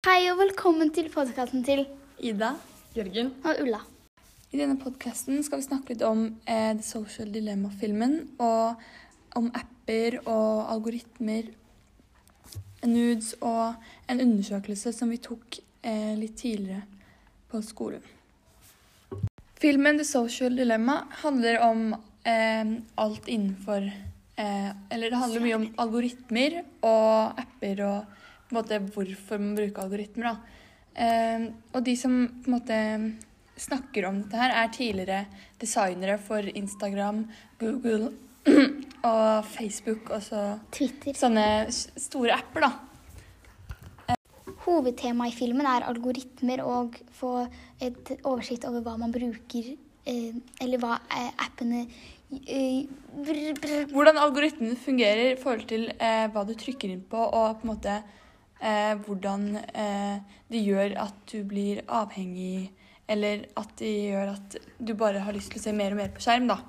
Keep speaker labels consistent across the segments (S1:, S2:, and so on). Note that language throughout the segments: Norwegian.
S1: Hei og velkommen til podkasten til
S2: Ida.
S3: Jørgen.
S1: og Ulla.
S2: I denne podkasten skal vi snakke litt om eh, The Social Dilemma-filmen. Og om apper og algoritmer, nudes og en undersøkelse som vi tok eh, litt tidligere på skolen. Filmen The Social Dilemma handler om eh, alt innenfor eh, Eller det handler mye om algoritmer og apper og måte hvorfor man bruker algoritmer. Eh, og de som på en måte snakker om dette her, er tidligere designere for Instagram, Google og Facebook og så
S1: Twitter.
S2: sånne store apper, da.
S1: Hovedtemaet i filmen er algoritmer og få et oversikt over hva man bruker, eh, eller hva eh, appene.
S2: Hvordan algoritmene fungerer i forhold til eh, hva du trykker inn på, og på en måte eh, hvordan eh, det gjør at du blir avhengig, eller at det gjør at du bare har lyst til å se mer og mer på skjerm, da.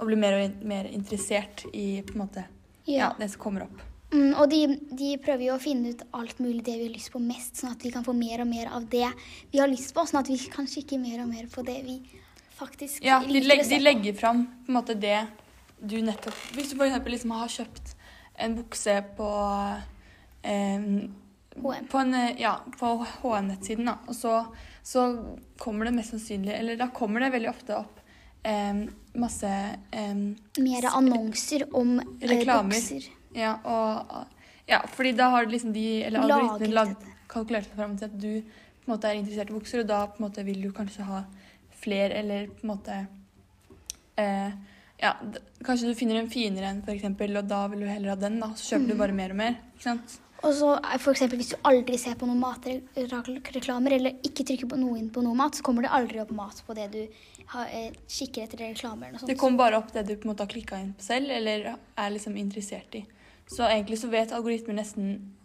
S2: Og bli mer og mer interessert i på en måte, ja.
S1: Ja.
S2: det som kommer opp.
S1: Mm, og de, de prøver jo å finne ut alt mulig det vi har lyst på mest, sånn at vi kan få mer og mer av det vi har lyst på, sånn at vi kan kikke mer og mer på det vi faktisk
S2: Ja,
S1: liker
S2: legg,
S1: å se
S2: de legger fram på en måte det du nettopp Hvis du f.eks. liksom har kjøpt en bukse på
S1: H&M.
S2: På, en, eh, ja, på HM-nettsiden, da. Og så, så kommer det mest sannsynlig Eller da kommer det veldig ofte opp eh, masse eh,
S1: Mer annonser om eh,
S2: Reklamer.
S1: bokser.
S2: Ja, og Ja, fordi da har liksom de Eller algoritmene lag, kalkulert fram til at du på en måte er interessert i bukser, og da på en måte vil du kanskje ha flere, eller på en måte eh, Ja, kanskje du finner en finere en, eksempel, og da vil du heller ha den, da. Så kjøper
S1: Mm.
S2: du bare mer og mer. Ikke sant?
S1: Og så er for eksempel hvis du aldri ser på noen matreklamer, eller ikke trykker på noe inn på noe mat, så kommer det aldri opp mat på det du har, eh, kikker etter reklamer
S2: Det kommer bare opp det du på en måte har klikka inn på selv, eller er liksom interessert i. Så egentlig så vet algoritmer nesten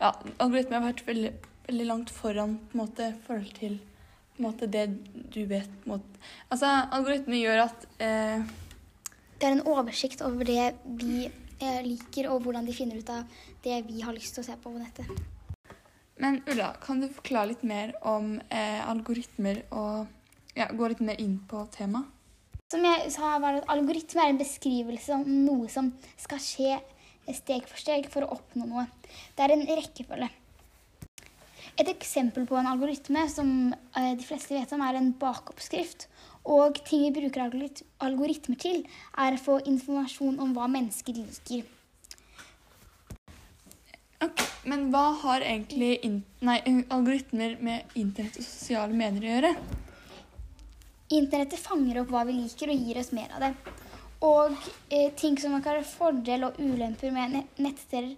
S2: Ja, algoritmer har vært veldig, veldig langt foran på en måte i forhold til på en måte det du vet. På en måte. Altså, algoritmer gjør at eh,
S1: Det er en oversikt over det vi eh, liker, og hvordan de finner ut av det vi har lyst til å se på på nettet.
S2: Men Ulla, kan du forklare litt mer om eh, algoritmer og ja, gå litt mer inn på temaet?
S1: Som jeg sa, var at Algoritme er en beskrivelse om noe som skal skje steg for steg for å oppnå noe. Det er en rekkefølge. Et eksempel på en algoritme som eh, de fleste vet om, er en bakoppskrift. Og ting vi bruker algoritmer til, er å få informasjon om hva mennesker liker.
S2: Okay, Men hva har egentlig nei, algoritmer med internett og sosiale medier å gjøre?
S1: Internettet fanger opp hva vi liker og gir oss mer av det. Og eh, ting som kan ha fordel og ulemper med nettsteder,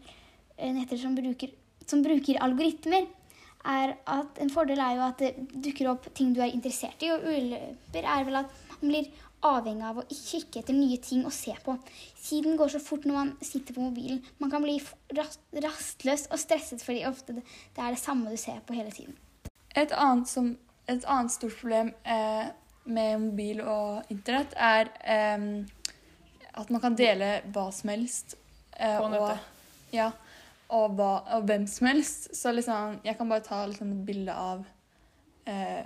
S1: eh, netter som bruker, som bruker algoritmer, er at en fordel er jo at det dukker opp ting du er interessert i, og ulemper er vel at man blir avhengig av å kikke etter nye ting å se på. Tiden går så fort når man sitter på mobilen. Man kan bli rastløs og stresset fordi ofte det, det er det samme du ser på hele tiden.
S2: Et annet, som, et annet stort problem eh, med mobil og internett er eh, at man kan dele hva som helst. Eh,
S3: På nettet.
S2: Og, ja, og, hva, og hvem som helst. Så liksom, jeg kan bare ta liksom, et bilde av eh,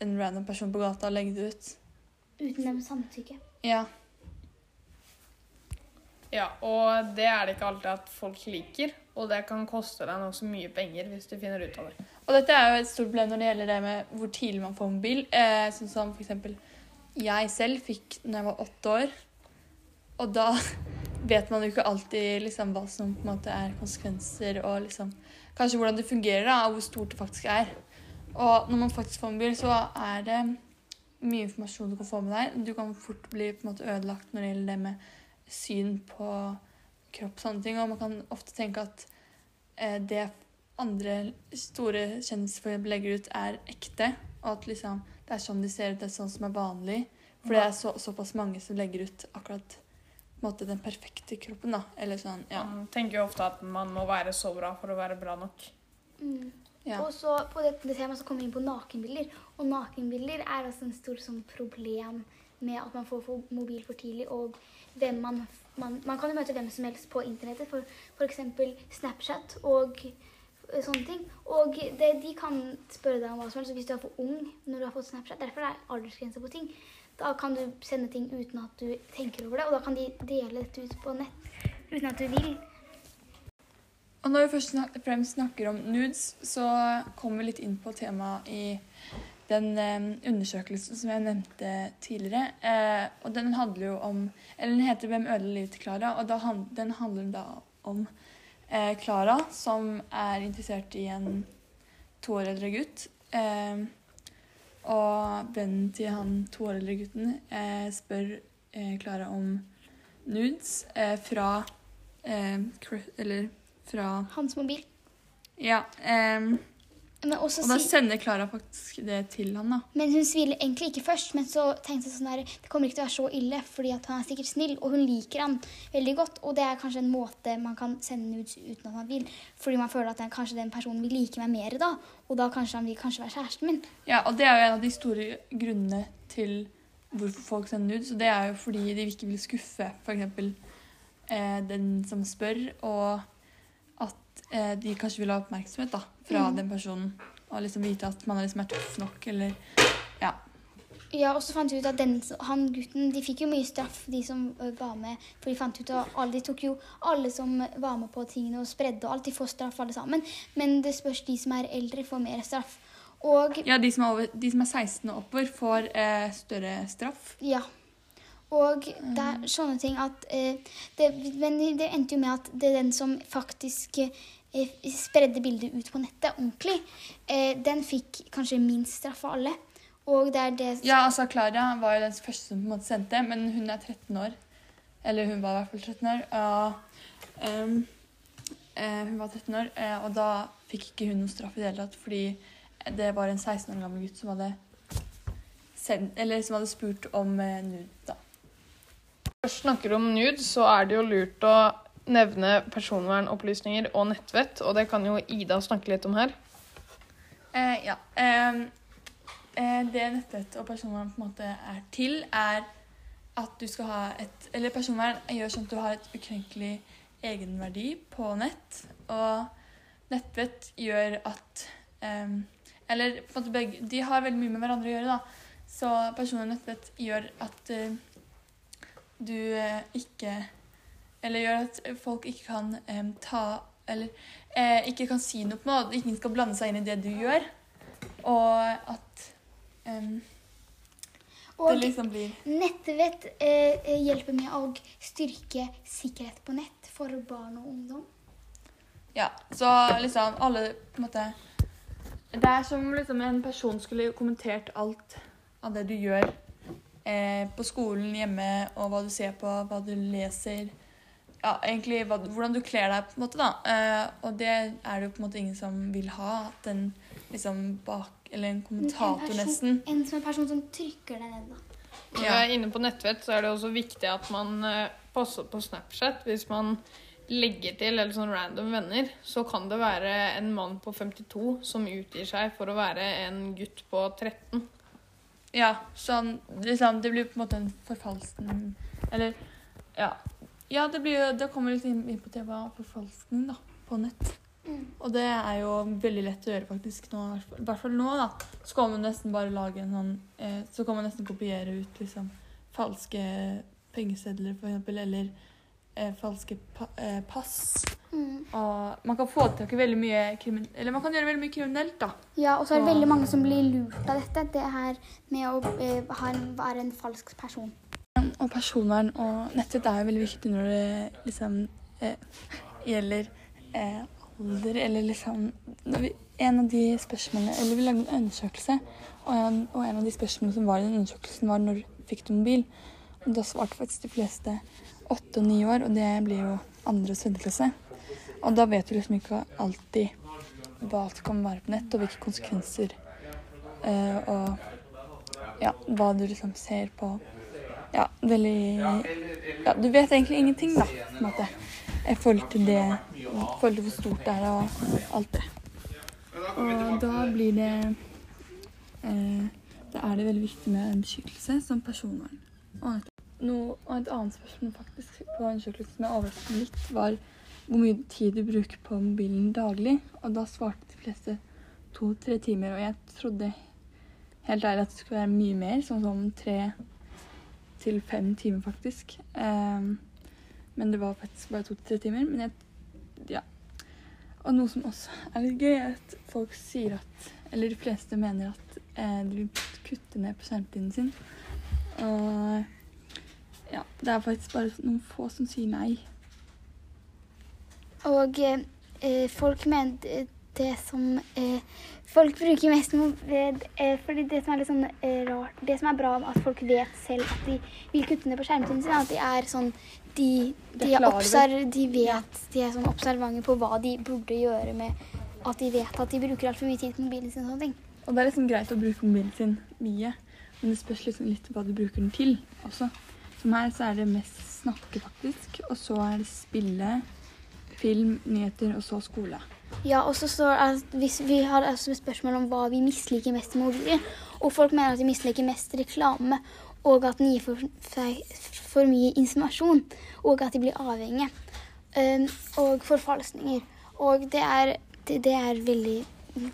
S2: en random person på gata og legge det ut.
S1: Uten dem samtykke.
S2: Ja.
S3: Ja, og det er det ikke alltid at folk liker. Og det kan koste deg nokså mye penger hvis du finner ut av det.
S2: Og dette er jo et stort problem når det gjelder det med hvor tidlig man får mobil. Eh, sånn som for eksempel jeg selv fikk når jeg var åtte år. Og da vet man jo ikke alltid liksom, hva som på en måte er konsekvenser, og liksom, kanskje hvordan det fungerer, da, og hvor stort det faktisk er. Og når man faktisk får mobil, så er det mye informasjon du kan få med deg. Du kan fort bli på en måte ødelagt når det gjelder det med syn på kropp og sånne ting. Og man kan ofte tenke at eh, det andre store kjendiser legger ut, er ekte. Og at liksom, det er sånn de ser ut, det er sånn som er vanlig. For det er så, såpass mange som legger ut akkurat en måte, den perfekte kroppen. da. Eller sånn, ja.
S3: Man tenker jo ofte at man må være så bra for å være bra nok.
S1: Mm.
S2: ja.
S1: Og så på dette temaet så kommer vi inn på nakenbilder. Og nakenbilder er altså en stor sånn, problem med at man får mobil for tidlig, og hvem man, man Man kan jo møte hvem som helst på internettet, for f.eks. Snapchat og sånne ting. Og det, de kan spørre deg om hva som helst. Hvis du er for ung når du har fått Snapchat, derfor er det aldersgrense på ting, da kan du sende ting uten at du tenker over det, og da kan de dele dette ut på nett uten at du vil.
S2: Og når vi først snak fremst snakker om nudes, så kommer vi litt inn på temaet i den eh, undersøkelsen som jeg nevnte tidligere. Eh, og den handler jo om Eller den heter 'Hvem ødela livet til Klara?' Og da han, den handler da om eh, Klara, som er interessert i en to år eldre gutt. Eh, og vennen til han to år eldre gutten eh, spør eh, Klara om nudes eh, fra eh, Eller fra
S1: Hans mobil.
S2: Ja.
S1: også
S2: og da sender Klara faktisk det til han, da.
S1: men hun sviler egentlig ikke først, men så tenkte hun sånn der, det kommer ikke til å være så ille, fordi at han er sikkert snill, og hun liker han veldig godt. Og det er kanskje en måte man kan sende nudes uten at man vil, fordi man føler at den, kanskje den personen vil like meg mer da, og da kanskje han vil kanskje være kjæresten min.
S2: Ja, og det er jo en av de store grunnene til hvorfor folk sender nudes. Og det er jo fordi de ikke vil skuffe f.eks. Eh, den som spør, og eh, de kanskje vil ha oppmerksomhet da, fra
S1: mm.
S2: den personen. Og liksom vite at man liksom er tøff nok, eller
S1: Ja, og så fant vi ut at den, han gutten, de fikk jo mye straff, de som var med. For de fant ut at alle, de tok jo alle som var med på tingene og spredde og alt, de får straff alle sammen. Men det spørs de som er eldre, får mer straff. Og
S2: Ja, de som er, over, de som er 16 og oppover, får eh, større straff.
S1: ja. Og det er sånne ting at eh, det, Men det endte jo med at det er den som faktisk eh, spredde bildet ut på nettet ordentlig, eh, den fikk kanskje minst straff av alle. Og det er det som
S2: Ja, altså Klara var jo den første som på en måte sendte, men hun er 13 år. Eller hun var i hvert fall 13 år. Og, um, hun var 13 år, eh, og da fikk ikke hun noen straff i det hele tatt, fordi det var en 16 år gammel gutt som hadde, sendt, eller som hadde spurt om eh, nude. da.
S3: Først snakker om nude, så er det jo lurt å nevne personvernopplysninger og nettvett, og det kan jo Ida snakke litt om her.
S2: Eh, ja. eh, det nettvett og personvern på en måte er til, er at du skal ha et Eller personvern gjør sånn at du har et ukrenkelig egenverdi på nett. Og nettvett gjør at eh, Eller på en måte begge De har veldig mye med hverandre å gjøre, da. Så personvern og nettvett gjør at eh, du eh, ikke Eller gjør at folk ikke kan um, ta Eller eh, ikke kan si noe på noe. At ingen skal blande seg inn i det du gjør. Og at um,
S1: og
S2: liksom
S1: Nettvett eh, hjelper med å styrke sikkerhet på nett for barn og ungdom.
S2: Ja, så liksom alle på en måte Det er som liksom en person skulle kommentert alt av det du gjør eh, på skolen, hjemme, og hva du ser på, hva du leser. Ja, egentlig hva, hvordan du kler deg, på en måte, da. Eh, og det er det jo på en måte ingen som vil ha. At en liksom bak Eller en kommentator,
S1: en person,
S2: nesten.
S1: En som en person som trykker deg ned, da.
S3: Når vi er inne på nettvett, så er det også viktig at man eh, passer på Snapchat. Hvis man legger til eller sånn random venner, så kan det være en mann på 52 som utgir seg for å være en gutt på 13.
S2: Ja, sånn liksom, Det blir på en måte en forfalskning Eller ja. Ja, det blir Det kommer litt inn inn på temaet forfalskning, da, på nett.
S1: Mm.
S2: Og det er jo veldig lett å gjøre faktisk nå, i hvert fall- i hvert fall nå, da. Så kan man nesten bare lage en sånn eh, Så kan man nesten kopiere ut liksom falske pengesedler, for eksempel, eller eh, falske pa eh, pass.
S1: Mm.
S2: Og man kan få tak i veldig mye krimin... Eller man kan gjøre veldig mye kriminelt, da.
S1: Ja, og så er det
S2: Og-
S1: veldig mange som blir lurt av dette. Det her med å eh, en, være en falsk person.
S2: Og personvern og nettet er jo veldig viktig når det liksom eh, gjelder eh, alder, eller liksom vi, En av de spørsmålene Eller vi lagde en undersøkelse, og en, og en av de spørsmålene som var i den undersøkelsen, var når fikk du mobil? Og da svarte faktisk de fleste åtte og ni år, og det blir jo andre og tredje klasse. Og da vet du liksom ikke alltid hva som kan være på nett, og hvilke konsekvenser Uh, og ja, hva du liksom ser på ja, veldig Ja, du vet egentlig ingenting, da, på en måte. I forhold til det I forhold til hvor stort det er og alt det. Og da blir det eh, Da er det veldig viktig med en beskyttelse som personvern. Og noe, og et annet spørsmål faktisk på undersøkelsen som jeg overrasket litt, var hvor mye tid du bruker på mobilen daglig. Og da svarte de fleste to-tre timer. Og jeg trodde helt ærlig at det skulle være mye mer, sånn som tre til fem timer, faktisk. Um, men det var faktisk bare to-tre timer. Men jeg Ja. Og noe som også er litt gøy, er at folk sier at Eller de fleste mener at eh, de vil kutte ned på skjermtiden sin. Og ja, det er faktisk bare noen få som sier nei.
S1: Og eh, folk mener det- som eh, Folk bruker mest mo- eh, Fordi det som er litt sånn eh, rart Det som er bra med at folk vet selv at de vil kutte ned på skjermtiden sin, er at de er sånn De,
S2: De er
S1: de, er
S2: klar over-
S1: obser, de vet De er sånn observante på hva de burde gjøre med at de vet at de bruker altfor mye tid på mobilen sin og sånne ting.
S2: Og det er liksom greit å bruke mobilen sin mye, men det spørs liksom litt hva du bruker den til også. Som her så er det mest snakke, faktisk. Og så er det spille, film, nyheter, og så skole.
S1: Ja, og så står det at hvis vi har altså spørsmål om hva vi misliker mest med mobilen, og folk mener at de misliker mest reklame, og at den gir for, for, for mye informasjon, og at de blir avhengige, um, og forfalskninger. Og det er, det, det er veldig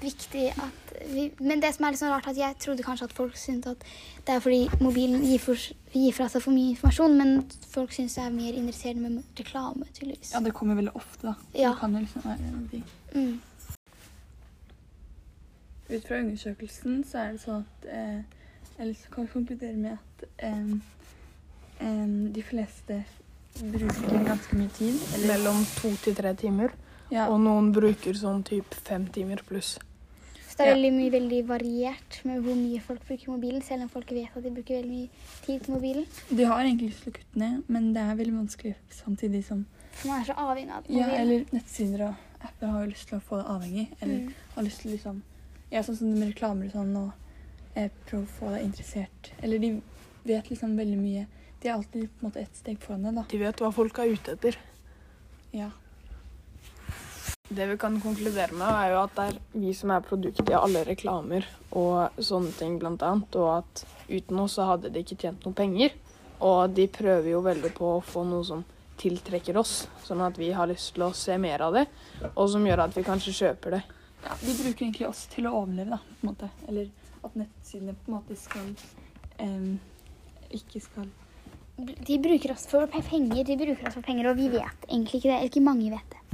S1: viktig at vi, Men det som er litt sånn rart, at jeg trodde kanskje at folk syntes at det er fordi mobilen gir, for, gir fra seg for mye informasjon, men folk syns det er mer interessert med reklame, tydeligvis.
S2: Ja, det kommer veldig ofte, da.
S1: Ja.
S2: Det kan jo liksom være en ting.
S1: Mm.
S2: Ut fra undersøkelsen så er det sånn at eh, Eller så kan vi konkludere med at eh, eh, de fleste bruker ganske mye tid. Eller,
S3: Mellom to til tre timer.
S2: Ja,
S3: Og noen bruker sånn typ fem timer pluss.
S1: Så det er veldig mye veldig variert med hvor mye folk bruker mobilen, selv om folk vet at de bruker veldig mye tid på mobilen.
S2: de har egentlig lyst til å kutte ned, men det er veldig vanskelig samtidig som
S1: For man er så avhengig av mobilen.
S2: Ja, eller nettsider og apper har jo lyst til å få det avhengig. Eller
S1: Mm.
S2: har lyst til liksom Ja, sånn som med reklamer og sånn, og eh, prøve å få deg interessert. Eller de vet liksom veldig mye. De er alltid på en måte ett steg foran deg, da.
S3: De vet hva folk er ute etter.
S2: Ja.
S3: Det vi kan konkludere med, er jo at det er vi som er produktet i alle reklamer og sånne ting, blant annet. Og at uten oss så hadde de ikke tjent noe penger. Og de prøver jo veldig på å få noe som tiltrekker oss, sånn at vi har lyst til å se mer av det, og som gjør at vi kanskje kjøper det.
S2: ja. De bruker egentlig oss til å overleve, da, på en måte. Eller at nettsidene på en måte skal um, Ikke skal
S1: De bruker oss for penger, de bruker oss for penger, og vi vet egentlig ikke det. Ikke mange vet det.